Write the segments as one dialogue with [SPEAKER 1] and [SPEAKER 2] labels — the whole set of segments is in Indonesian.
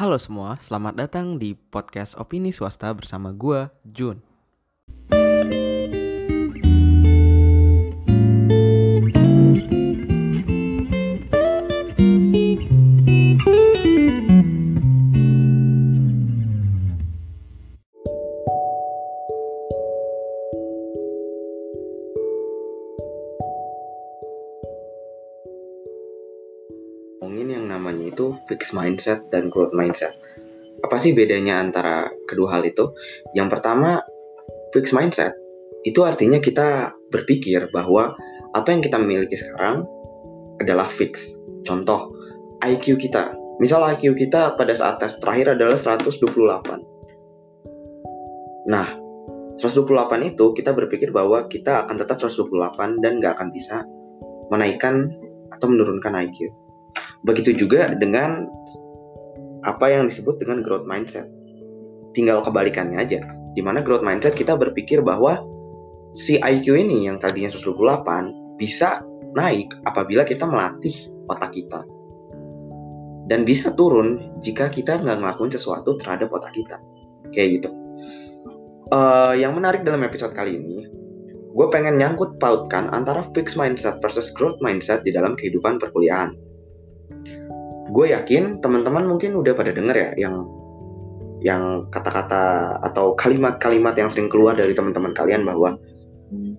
[SPEAKER 1] Halo semua, selamat datang di podcast Opini Swasta bersama gua, Jun.
[SPEAKER 2] Fixed mindset dan growth mindset. Apa sih bedanya antara kedua hal itu? Yang pertama, fixed mindset itu artinya kita berpikir bahwa apa yang kita miliki sekarang adalah fix. Contoh, IQ kita. Misal IQ kita pada saat tes terakhir adalah 128. Nah, 128 itu kita berpikir bahwa kita akan tetap 128 dan nggak akan bisa menaikkan atau menurunkan IQ. Begitu juga dengan apa yang disebut dengan growth mindset. Tinggal kebalikannya aja. Di mana growth mindset kita berpikir bahwa si IQ ini yang tadinya 128 bisa naik apabila kita melatih otak kita. Dan bisa turun jika kita nggak ngelakuin sesuatu terhadap otak kita. Kayak gitu. Uh, yang menarik dalam episode kali ini, gue pengen nyangkut pautkan antara fixed mindset versus growth mindset di dalam kehidupan perkuliahan gue yakin teman-teman mungkin udah pada denger ya yang yang kata-kata atau kalimat-kalimat yang sering keluar dari teman-teman kalian bahwa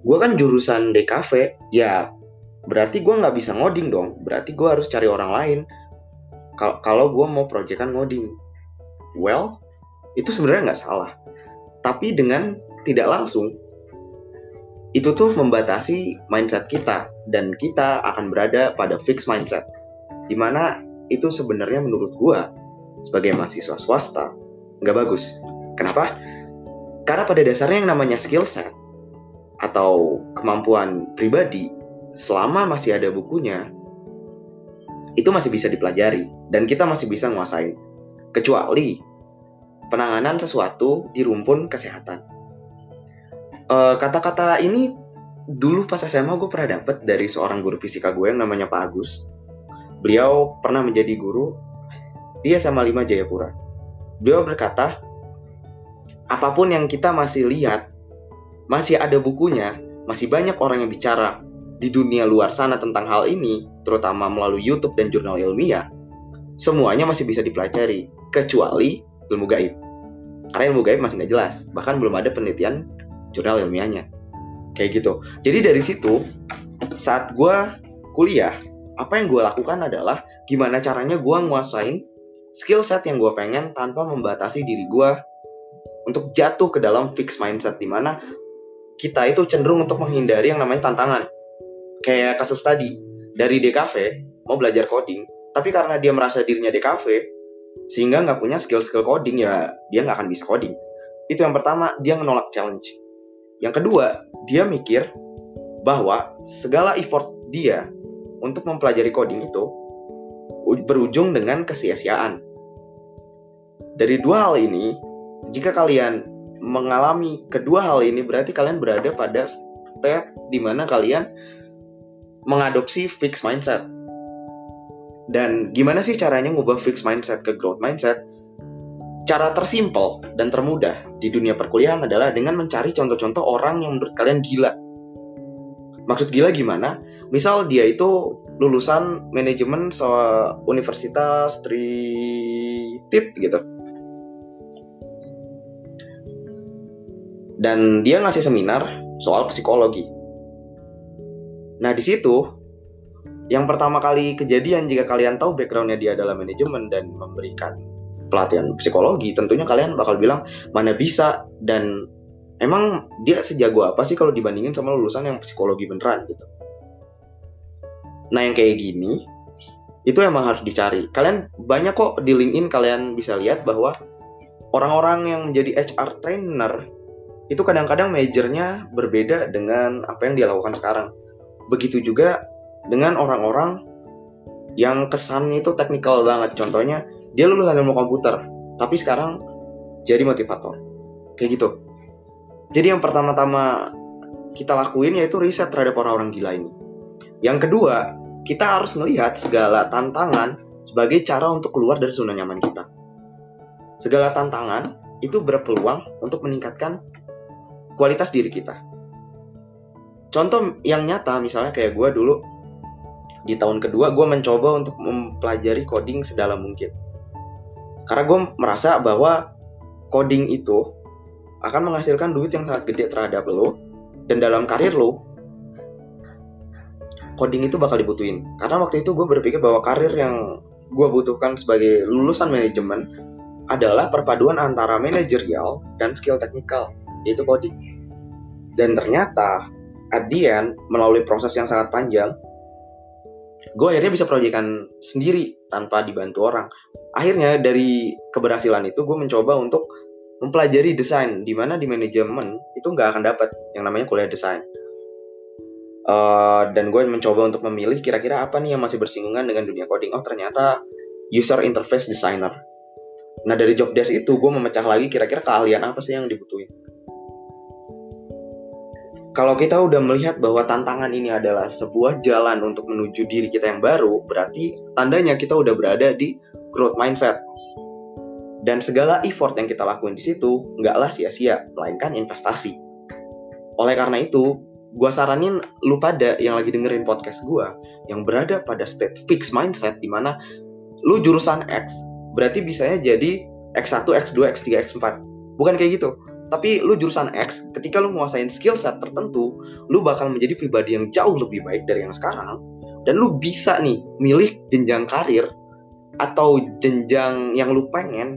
[SPEAKER 2] gue kan jurusan DKV ya berarti gue nggak bisa ngoding dong. Berarti gue harus cari orang lain. Kalau gue mau proyekan ngoding. Well itu sebenarnya nggak salah. Tapi dengan tidak langsung itu tuh membatasi mindset kita. Dan kita akan berada pada fixed mindset. Di mana itu sebenarnya menurut gua sebagai mahasiswa swasta nggak bagus. Kenapa? Karena pada dasarnya yang namanya skill set atau kemampuan pribadi selama masih ada bukunya itu masih bisa dipelajari dan kita masih bisa nguasain. Kecuali penanganan sesuatu di rumpun kesehatan. Eh, kata-kata uh, ini dulu pas SMA gue pernah dapet dari seorang guru fisika gue yang namanya Pak Agus Beliau pernah menjadi guru di SMA 5 Jayapura. Beliau berkata, apa pun yang kita masih lihat, masih ada bukunya, masih banyak orang yang bicara di dunia luar sana tentang hal ini, terutama melalui YouTube dan jurnal ilmiah, semuanya masih bisa dipelajari, kecuali ilmu gaib. Karena ilmu gaib masih nggak jelas, bahkan belum ada penelitian jurnal ilmiahnya. Kayak gitu. Jadi dari situ, saat gue kuliah, apa yang gue lakukan adalah gimana caranya gue nguasain skill set yang gue pengen tanpa membatasi diri gue untuk jatuh ke dalam fixed mindset di mana kita itu cenderung untuk menghindari yang namanya tantangan. Kayak kasus tadi dari DKV mau belajar coding tapi karena dia merasa dirinya DKV sehingga nggak punya skill-skill coding ya dia nggak akan bisa coding. Itu yang pertama dia menolak challenge. Yang kedua dia mikir bahwa segala effort dia untuk mempelajari coding itu berujung dengan kesia-siaan. Dari dua hal ini, jika kalian mengalami kedua hal ini berarti kalian berada pada step di mana kalian mengadopsi fixed mindset. Dan gimana sih caranya ngubah fixed mindset ke growth mindset? Cara tersimpel dan termudah di dunia perkuliahan adalah dengan mencari contoh-contoh orang yang menurut kalian gila. Maksud gila gimana? Misal dia itu lulusan manajemen so universitas Tritit gitu. Dan dia ngasih seminar soal psikologi. Nah di situ yang pertama kali kejadian jika kalian tahu backgroundnya dia adalah manajemen dan memberikan pelatihan psikologi tentunya kalian bakal bilang mana bisa? Dan emang dia sejago apa sih kalau dibandingin sama lulusan yang psikologi beneran gitu Nah yang kayak gini itu emang harus dicari. Kalian banyak kok di LinkedIn kalian bisa lihat bahwa orang-orang yang menjadi HR trainer itu kadang-kadang majornya berbeda dengan apa yang dia lakukan sekarang. Begitu juga dengan orang-orang yang kesannya itu teknikal banget. Contohnya dia lulusan ilmu komputer, tapi sekarang jadi motivator. Kayak gitu. Jadi yang pertama-tama kita lakuin yaitu riset terhadap orang-orang gila ini. Yang kedua, kita harus melihat segala tantangan sebagai cara untuk keluar dari zona nyaman kita. segala tantangan itu berpeluang untuk meningkatkan kualitas diri kita. Contoh yang nyata misalnya kayak gue dulu di tahun kedua gue mencoba untuk mempelajari coding sedalam mungkin. Karena gue merasa bahwa coding itu akan menghasilkan duit yang sangat gede terhadap lo dan dalam karir lo coding itu bakal dibutuhin. Karena waktu itu gue berpikir bahwa karir yang gue butuhkan sebagai lulusan manajemen adalah perpaduan antara manajerial dan skill teknikal, yaitu coding. Dan ternyata, at the end, melalui proses yang sangat panjang, gue akhirnya bisa proyekan sendiri tanpa dibantu orang. Akhirnya dari keberhasilan itu gue mencoba untuk mempelajari desain, di mana di manajemen itu nggak akan dapat yang namanya kuliah desain. Uh, dan gue mencoba untuk memilih kira-kira apa nih yang masih bersinggungan dengan dunia coding. Oh ternyata user interface designer. Nah dari job desk itu gue memecah lagi kira-kira keahlian apa sih yang dibutuhin kalau kita udah melihat bahwa tantangan ini adalah sebuah jalan untuk menuju diri kita yang baru, berarti tandanya kita udah berada di growth mindset. Dan segala effort yang kita lakuin di situ nggaklah sia-sia, melainkan investasi. Oleh karena itu, gue saranin lu pada yang lagi dengerin podcast gue, yang berada pada state fixed mindset, di mana lu jurusan X, berarti bisanya jadi X1, X2, X3, X4. Bukan kayak gitu tapi lu jurusan X, ketika lu menguasain skill set tertentu, lu bakal menjadi pribadi yang jauh lebih baik dari yang sekarang. Dan lu bisa nih milih jenjang karir atau jenjang yang lu pengen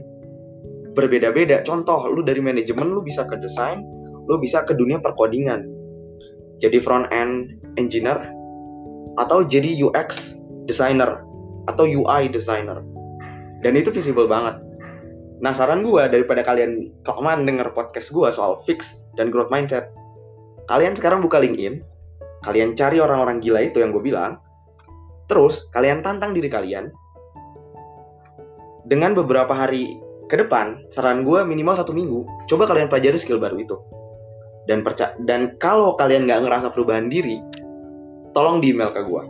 [SPEAKER 2] berbeda-beda. Contoh, lu dari manajemen lu bisa ke desain, lu bisa ke dunia perkodingan. Jadi front end engineer atau jadi UX designer atau UI designer. Dan itu visible banget Nah saran gue daripada kalian kelamaan denger podcast gue soal fix dan growth mindset, kalian sekarang buka LinkedIn, kalian cari orang-orang gila itu yang gue bilang, terus kalian tantang diri kalian dengan beberapa hari ke depan, saran gue minimal satu minggu, coba kalian pelajari skill baru itu. Dan percaya dan kalau kalian nggak ngerasa perubahan diri, tolong di email ke gue.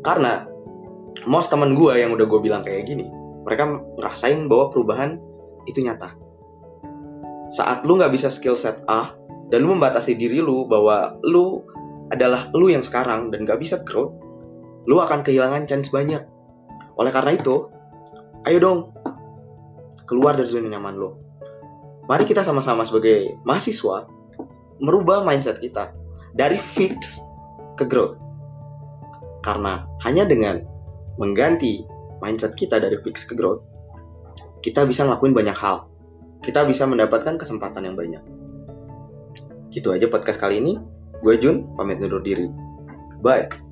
[SPEAKER 2] Karena most teman gue yang udah gue bilang kayak gini, mereka ngerasain bahwa perubahan itu nyata. Saat lu nggak bisa skill set A dan lu membatasi diri lu bahwa lu adalah lu yang sekarang dan nggak bisa growth lu akan kehilangan chance banyak. Oleh karena itu ayo dong keluar dari zona nyaman lu. Mari kita sama-sama sebagai mahasiswa merubah mindset kita dari fix ke growth karena hanya dengan mengganti mindset kita dari fix ke growth, kita bisa ngelakuin banyak hal. Kita bisa mendapatkan kesempatan yang banyak. Gitu aja podcast kali ini. Gue Jun, pamit undur diri. Bye.